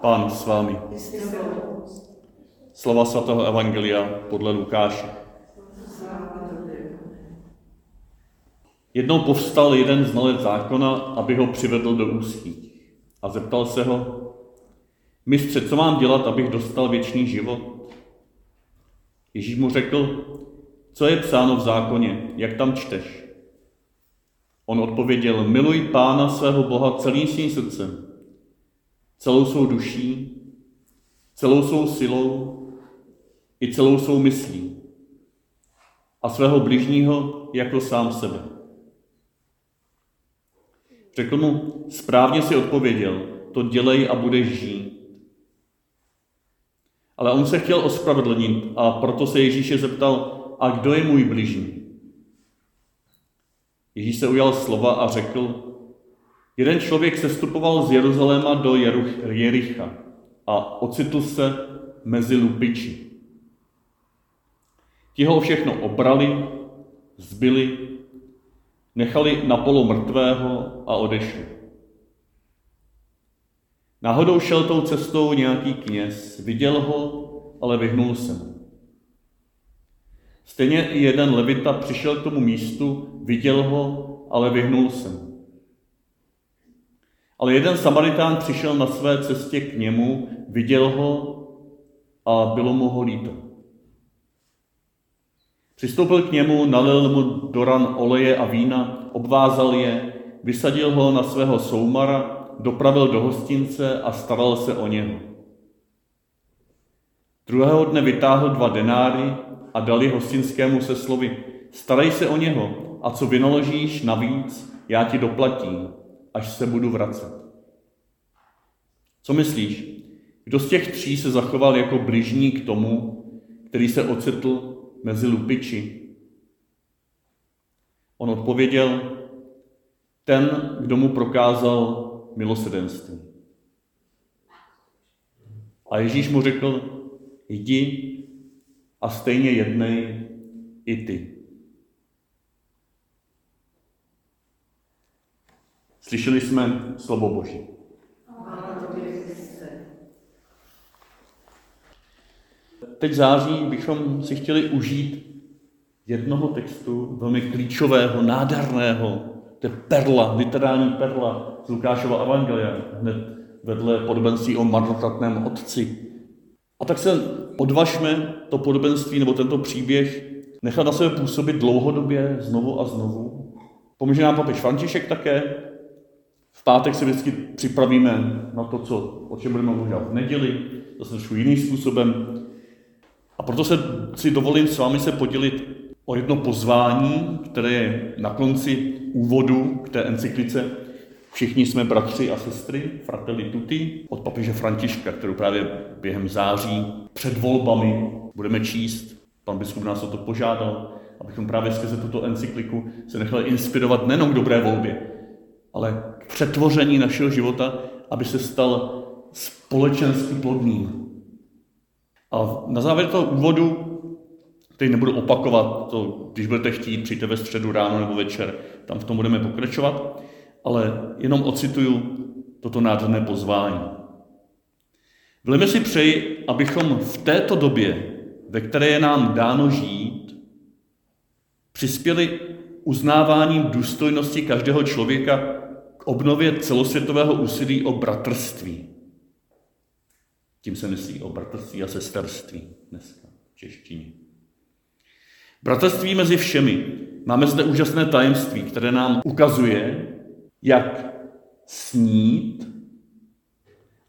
Pán s vámi. Slova svatého Evangelia podle Lukáše. Jednou povstal jeden znalec zákona, aby ho přivedl do ústí. A zeptal se ho, mistře, co mám dělat, abych dostal věčný život? Ježíš mu řekl, co je psáno v zákoně, jak tam čteš? On odpověděl, miluj pána svého Boha celým svým srdcem, celou svou duší, celou svou silou i celou svou myslí a svého bližního jako sám sebe. Řekl mu, správně si odpověděl, to dělej a budeš žít. Ale on se chtěl ospravedlnit a proto se Ježíše zeptal, a kdo je můj bližní? Ježíš se ujal slova a řekl, jeden člověk se stupoval z Jeruzaléma do Jericha a ocitl se mezi lupiči. Ti ho všechno obrali, zbyli, nechali na polo mrtvého a odešli. Náhodou šel tou cestou nějaký kněz, viděl ho, ale vyhnul se mu. Stejně i jeden levita přišel k tomu místu, viděl ho, ale vyhnul se mu. Ale jeden Samaritán přišel na své cestě k němu, viděl ho a bylo mu ho líto. Přistoupil k němu, nalil mu do ran oleje a vína, obvázal je, vysadil ho na svého soumara, dopravil do hostince a staral se o něho. Druhého dne vytáhl dva denáry a dali hostinskému se slovy, starej se o něho a co vynaložíš navíc, já ti doplatím, až se budu vracet. Co myslíš? Kdo z těch tří se zachoval jako bližní k tomu, který se ocitl mezi lupiči? On odpověděl, ten, kdo mu prokázal milosedenství. A Ježíš mu řekl, jdi a stejně jednej i ty. Slyšeli jsme slovo Boží. Teď září bychom si chtěli užít jednoho textu, velmi klíčového, nádherného, to je perla, literální perla z Lukášova Evangelia, hned vedle podobenství o marnotratném otci. A tak se odvažme to podobenství nebo tento příběh nechat na sebe působit dlouhodobě znovu a znovu. Pomůže nám papež František také. V pátek si vždycky připravíme na to, co, o čem budeme mluvit v neděli, zase trošku jiným způsobem. A proto se si dovolím s vámi se podělit o jedno pozvání, které je na konci úvodu k té encyklice Všichni jsme bratři a sestry, fratelli tutti, od papeže Františka, kterou právě během září před volbami budeme číst. Pan biskup nás o to požádal, abychom právě skrze tuto encykliku se nechali inspirovat nejenom k dobré volbě, ale k přetvoření našeho života, aby se stal společensky plodným. A na závěr toho úvodu, který nebudu opakovat, to, když budete chtít, přijďte ve středu ráno nebo večer, tam v tom budeme pokračovat, ale jenom ocituju toto nádherné pozvání. Velmi si přeji, abychom v této době, ve které je nám dáno žít, přispěli uznáváním důstojnosti každého člověka k obnově celosvětového úsilí o bratrství. Tím se myslí o bratrství a sesterství dneska v češtině. Bratrství mezi všemi. Máme zde úžasné tajemství, které nám ukazuje, jak snít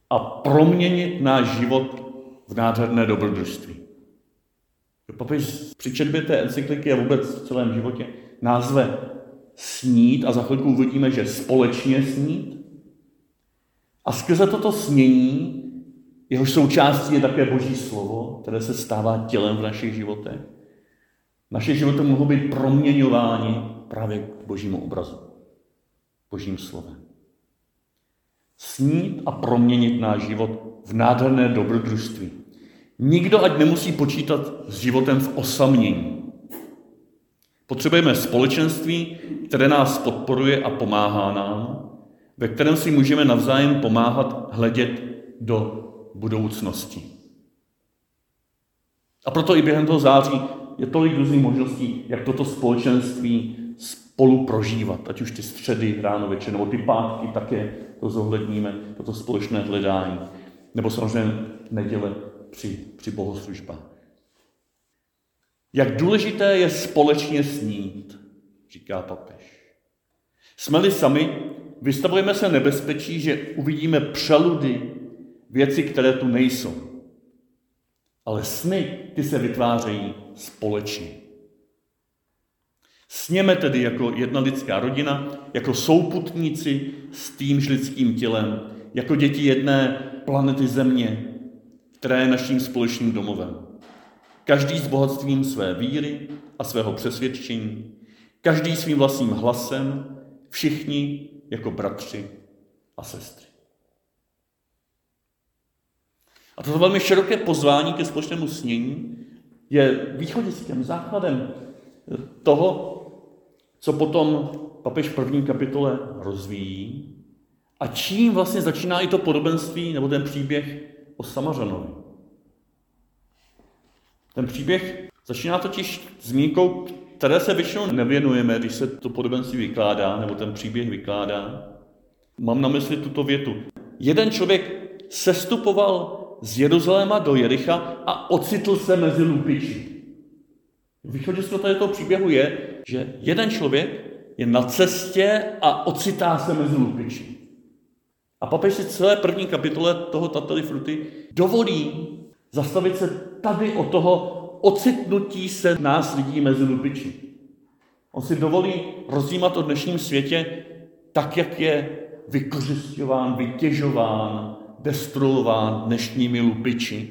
a proměnit náš život v nádherné dobrodružství. Papež při četbě té encykliky a vůbec v celém životě názve snít a za chvilku uvidíme, že společně snít. A skrze toto snění, jehož součástí je také Boží slovo, které se stává tělem v našich životech, naše životy mohou být proměňovány právě k Božímu obrazu. Božím slovem. Snít a proměnit náš život v nádherné dobrodružství. Nikdo ať nemusí počítat s životem v osamění. Potřebujeme společenství, které nás podporuje a pomáhá nám, ve kterém si můžeme navzájem pomáhat hledět do budoucnosti. A proto i během toho září je tolik různých možností, jak toto společenství spolu prožívat, ať už ty středy ráno večer, nebo ty pátky také to zohledníme, toto společné hledání, nebo samozřejmě neděle při, při bohoslužbách. Jak důležité je společně snít, říká papež. Jsme-li sami, vystavujeme se nebezpečí, že uvidíme přeludy věci, které tu nejsou. Ale sny, ty se vytvářejí společně. Sněme tedy jako jedna lidská rodina, jako souputníci s týmž lidským tělem, jako děti jedné planety Země, která je naším společným domovem. Každý s bohatstvím své víry a svého přesvědčení, každý svým vlastním hlasem, všichni jako bratři a sestry. A toto velmi široké pozvání ke společnému snění je východiskem, základem toho, co potom papež v prvním kapitole rozvíjí a čím vlastně začíná i to podobenství nebo ten příběh o Samařanovi. Ten příběh začíná totiž zmínkou, které se většinou nevěnujeme, když se to podobenství vykládá, nebo ten příběh vykládá. Mám na mysli tuto větu. Jeden člověk sestupoval z Jeruzaléma do Jericha a ocitl se mezi lupiči. Východisko toho příběhu je, že jeden člověk je na cestě a ocitá se mezi lupiči. A papež si celé první kapitole toho Tately Fruty dovolí zastavit se tady o toho ocitnutí se nás lidí mezi lupiči. On si dovolí rozjímat o dnešním světě tak, jak je vykořišťován, vytěžován, destruován dnešními lupiči.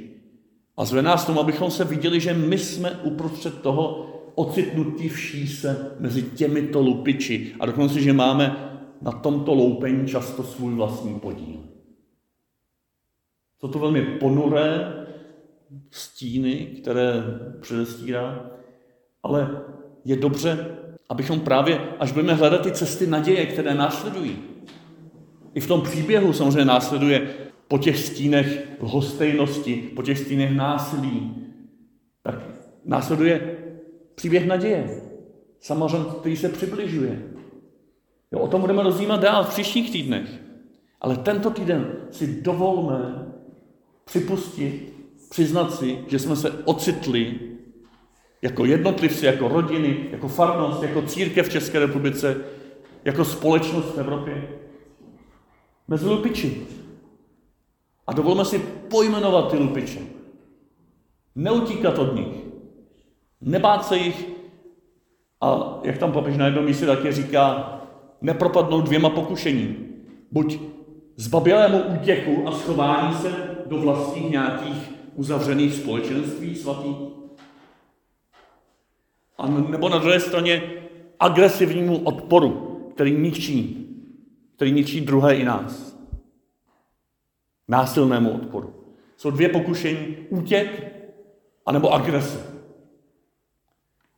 A zve nás tomu, abychom se viděli, že my jsme uprostřed toho ocitnutí vší se mezi těmito lupiči. A dokonce, že máme na tomto loupení často svůj vlastní podíl. Jsou to velmi ponuré stíny, které předestírá, ale je dobře, abychom právě, až budeme hledat ty cesty naděje, které následují. I v tom příběhu samozřejmě následuje po těch stínech lhostejnosti, po těch stínech násilí, tak následuje příběh naděje. Samařan, který se přibližuje. Jo, o tom budeme rozjímat dál v příštích týdnech. Ale tento týden si dovolme připustit, přiznat si, že jsme se ocitli jako jednotlivci, jako rodiny, jako farnost, jako církev v České republice, jako společnost v Evropě. Mezi lupiči. A dovolme si pojmenovat ty lupiče. Neutíkat od nich. Nebát se jich. A jak tam papež na jednom místě taky říká, nepropadnout dvěma pokušením. Buď zbabělému útěku a schování se do vlastních nějakých uzavřených společenství svatých, a nebo na druhé straně agresivnímu odporu, který ničí, který ničí druhé i nás. Násilnému odporu. Jsou dvě pokušení, útěk anebo agrese.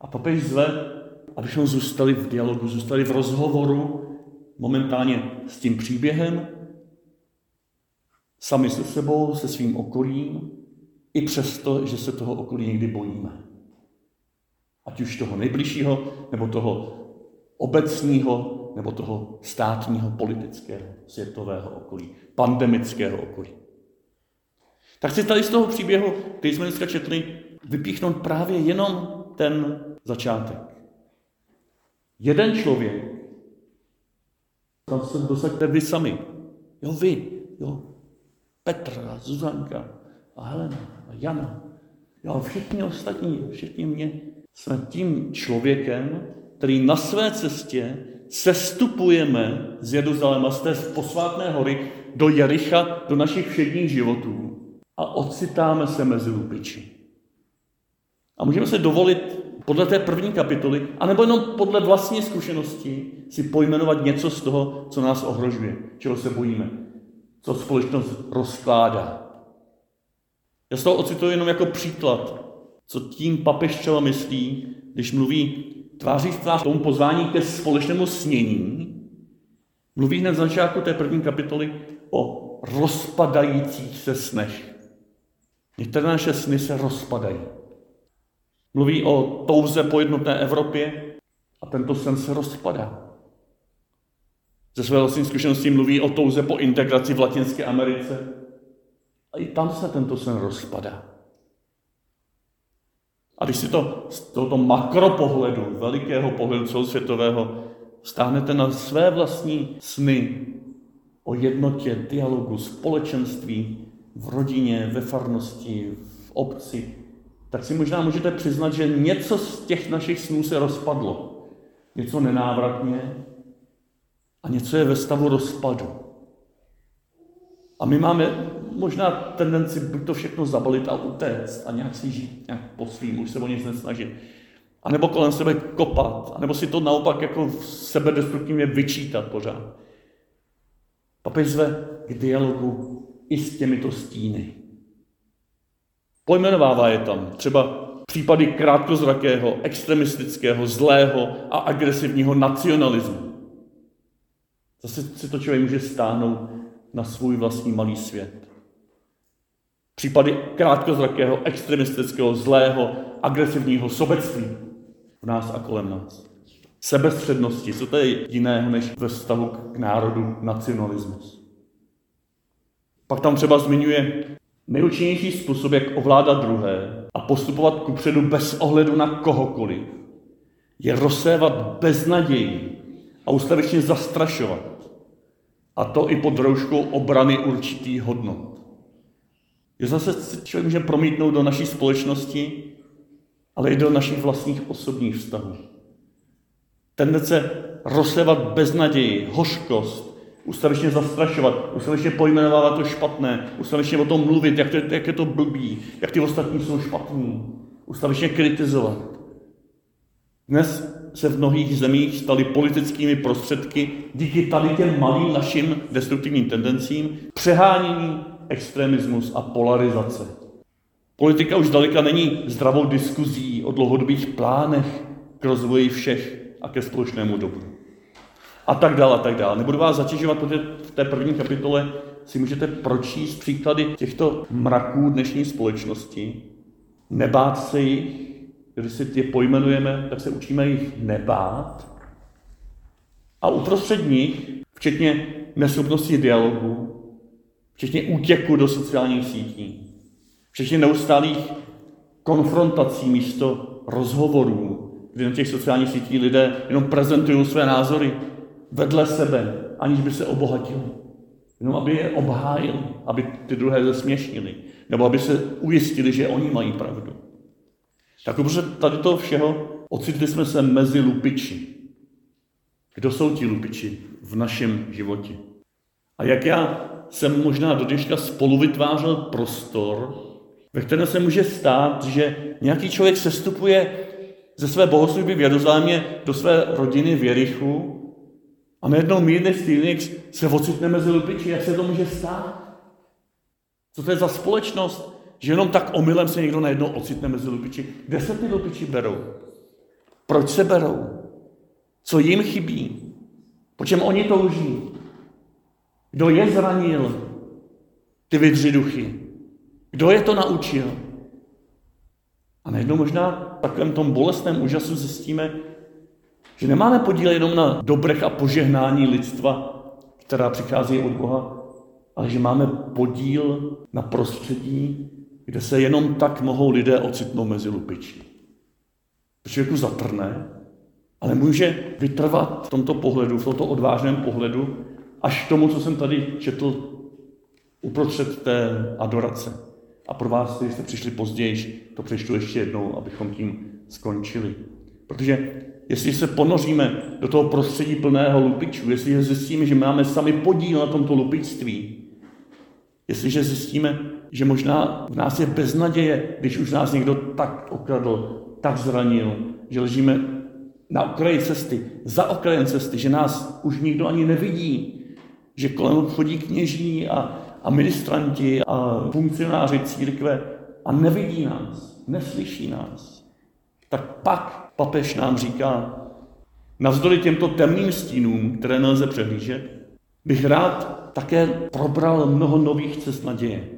A papež zve abychom zůstali v dialogu, zůstali v rozhovoru momentálně s tím příběhem, sami se sebou, se svým okolím, i přesto, že se toho okolí někdy bojíme. Ať už toho nejbližšího, nebo toho obecního, nebo toho státního, politického, světového okolí, pandemického okolí. Tak chci tady z toho příběhu, který jsme dneska četli, vypíchnout právě jenom ten začátek. Jeden člověk, tam se dosaďte vy sami. Jo, vy, jo. Petr a Zuzanka a Helena a Jana. Jo, všichni ostatní, všichni mě. Jsme tím člověkem, který na své cestě sestupujeme z Jeruzaléma, z té posvátné hory do Jericha, do našich všedních životů a ocitáme se mezi lupiči. A můžeme se dovolit podle té první kapitoly, anebo jenom podle vlastní zkušenosti si pojmenovat něco z toho, co nás ohrožuje, čeho se bojíme, co společnost rozkládá. Já z toho ocituji jenom jako příklad, co tím papež třeba myslí, když mluví tváří v tvář tomu pozvání ke společnému snění, mluví hned v začátku té první kapitoly o rozpadajících se snech. Některé naše sny se rozpadají. Mluví o touze po jednotné Evropě a tento sen se rozpadá. Ze své vlastní zkušenosti mluví o touze po integraci v Latinské Americe a i tam se tento sen rozpadá. A když si to z tohoto makropohledu, velikého pohledu celosvětového, stáhnete na své vlastní sny o jednotě, dialogu, společenství, v rodině, ve farnosti, v obci, tak si možná můžete přiznat, že něco z těch našich snů se rozpadlo. Něco nenávratně a něco je ve stavu rozpadu. A my máme možná tendenci buď to všechno zabalit a utéct a nějak si žít nějak po svým, už se o nic nesnažit. A nebo kolem sebe kopat, a nebo si to naopak jako sebedestruktivně vyčítat pořád. Papež zve k dialogu i s těmito stíny. Pojmenovává je tam třeba případy krátkozrakého, extremistického, zlého a agresivního nacionalismu. Zase si to člověk může stáhnout na svůj vlastní malý svět. Případy krátkozrakého, extremistického, zlého, agresivního sobectví v nás a kolem nás. Sebestřednosti, co to je jiného než ve vztahu k národu nacionalismus. Pak tam třeba zmiňuje nejúčinnější způsob, jak ovládat druhé a postupovat kupředu bez ohledu na kohokoliv, je rozsévat beznaději a ustavičně zastrašovat. A to i pod rouškou obrany určitých hodnot. Že zase člověk může promítnout do naší společnosti, ale i do našich vlastních osobních vztahů. Tendence rozsévat beznaději, hořkost, ustavičně zastrašovat, ustavičně pojmenovávat to špatné, ustavičně o tom mluvit, jak, to, jak je to blbý, jak ty ostatní jsou špatní, ustavičně kritizovat. Dnes se v mnohých zemích staly politickými prostředky díky tady těm malým našim destruktivním tendencím přehánění extremismus a polarizace. Politika už daleka není zdravou diskuzí o dlouhodobých plánech k rozvoji všech a ke společnému dobru. A tak dále, a tak dále. Nebudu vás zatěžovat, protože v té první kapitole si můžete pročíst příklady těchto mraků dnešní společnosti, nebát se jich, když si je pojmenujeme, tak se učíme jich nebát. A uprostřed nich, včetně neschopnosti dialogu, včetně útěku do sociálních sítí, včetně neustálých konfrontací místo rozhovorů, kdy na těch sociálních sítích lidé jenom prezentují své názory vedle sebe, aniž by se obohatili. Jenom aby je obhájili, aby ty druhé zesměšnili, nebo aby se ujistili, že oni mají pravdu. Tak protože tady toho všeho ocitli jsme se mezi lupiči. Kdo jsou ti lupiči v našem životě? A jak já jsem možná do dneška spolu vytvářel prostor, ve kterém se může stát, že nějaký člověk sestupuje ze své bohoslužby v Jeruzalémě do své rodiny v Jerichu a najednou mírný stýlnik se ocitne mezi lupiči. Jak se to může stát? Co to je za společnost? Že jenom tak omylem se někdo najednou ocitne mezi lupiči. Kde se ty lupiči berou? Proč se berou? Co jim chybí? Po čem oni touží? Kdo je zranil? Ty vydři duchy. Kdo je to naučil? A najednou možná v takovém tom bolestném úžasu zjistíme, že nemáme podíl jenom na dobrech a požehnání lidstva, která přichází od Boha, ale že máme podíl na prostředí, kde se jenom tak mohou lidé ocitnout mezi lupiči. To člověku zatrne, ale může vytrvat v tomto pohledu, v tomto odvážném pohledu, až k tomu, co jsem tady četl uprostřed té adorace. A pro vás, kteří jste přišli později, to přečtu ještě jednou, abychom tím skončili. Protože jestli se ponoříme do toho prostředí plného lupičů, jestliže zjistíme, že máme sami podíl na tomto lupičství, jestliže zjistíme, že možná v nás je beznaděje, když už nás někdo tak okradl, tak zranil, že ležíme na okraji cesty, za okrajem cesty, že nás už nikdo ani nevidí, že kolem chodí kněží a, a ministranti a funkcionáři církve a nevidí nás, neslyší nás, tak pak papež nám říká, navzdory těmto temným stínům, které nelze přehlížet, bych rád také probral mnoho nových cest naděje.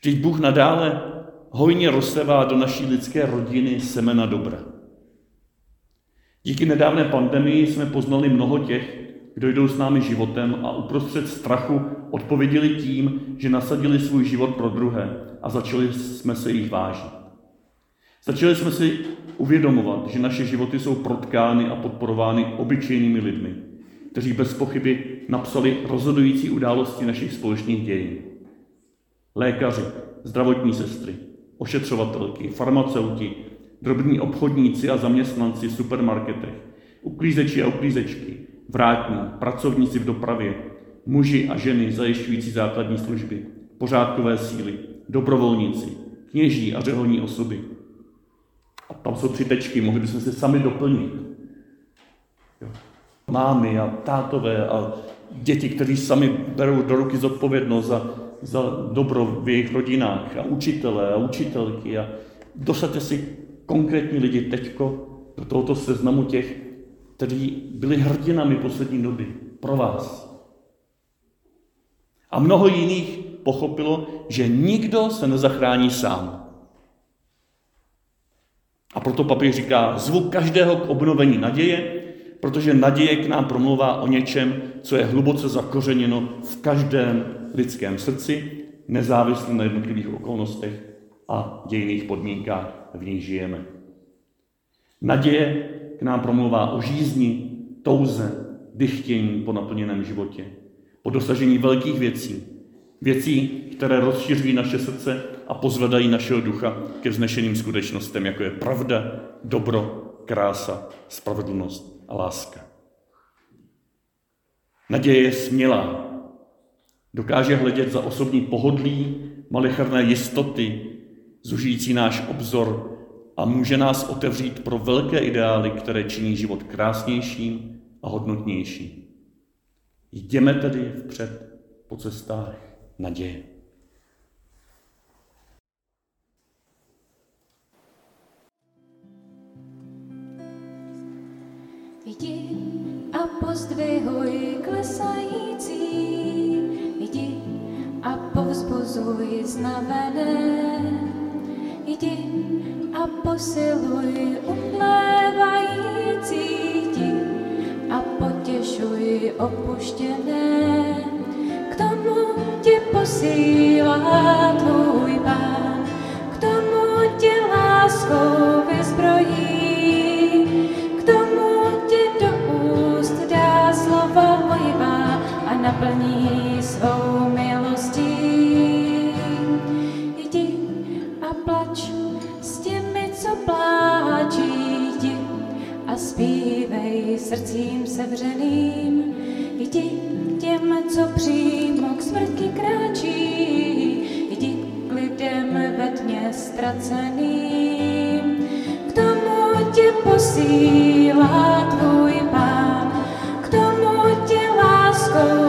Vždyť Bůh nadále hojně rozsevá do naší lidské rodiny semena dobra. Díky nedávné pandemii jsme poznali mnoho těch, kdo jdou s námi životem a uprostřed strachu odpověděli tím, že nasadili svůj život pro druhé a začali jsme se jich vážit. Začali jsme si uvědomovat, že naše životy jsou protkány a podporovány obyčejnými lidmi, kteří bez pochyby napsali rozhodující události našich společných dějin. Lékaři, zdravotní sestry, ošetřovatelky, farmaceuti, drobní obchodníci a zaměstnanci v supermarketech, uklízeči a uklízečky, vrátní, pracovníci v dopravě, muži a ženy zajišťující základní služby, pořádkové síly, dobrovolníci, kněží a řeholní osoby. A tam jsou tři tečky, mohli bychom se sami doplnit. Jo. Mámy a tátové a děti, kteří sami berou do ruky zodpovědnost za, za dobro v jejich rodinách a učitelé a učitelky a dosaďte si konkrétní lidi teďko do tohoto seznamu těch, kteří byli hrdinami poslední doby pro vás. A mnoho jiných pochopilo, že nikdo se nezachrání sám. A proto papež říká, zvu každého k obnovení naděje, protože naděje k nám promluvá o něčem, co je hluboce zakořeněno v každém lidském srdci, nezávisle na jednotlivých okolnostech a dějných podmínkách, v nich žijeme. Naděje k nám promluvá o žízni, touze, dychtění po naplněném životě, po dosažení velkých věcí, věcí, které rozšiřují naše srdce a pozvedají našeho ducha ke vznešeným skutečnostem, jako je pravda, dobro, krása, spravedlnost a láska. Naděje je smělá. Dokáže hledět za osobní pohodlí, malicharné jistoty, zužijící náš obzor a může nás otevřít pro velké ideály, které činí život krásnějším a hodnotnějším. Jdeme tedy vpřed po cestách naděje. Jdi a pozdvihuj klesající, jdi a povzbuzuj znavené, jdi a posiluj uplévající ti a potěšuj opuštěné. K tomu tě posílá tvůj pán, k tomu tě láskou go.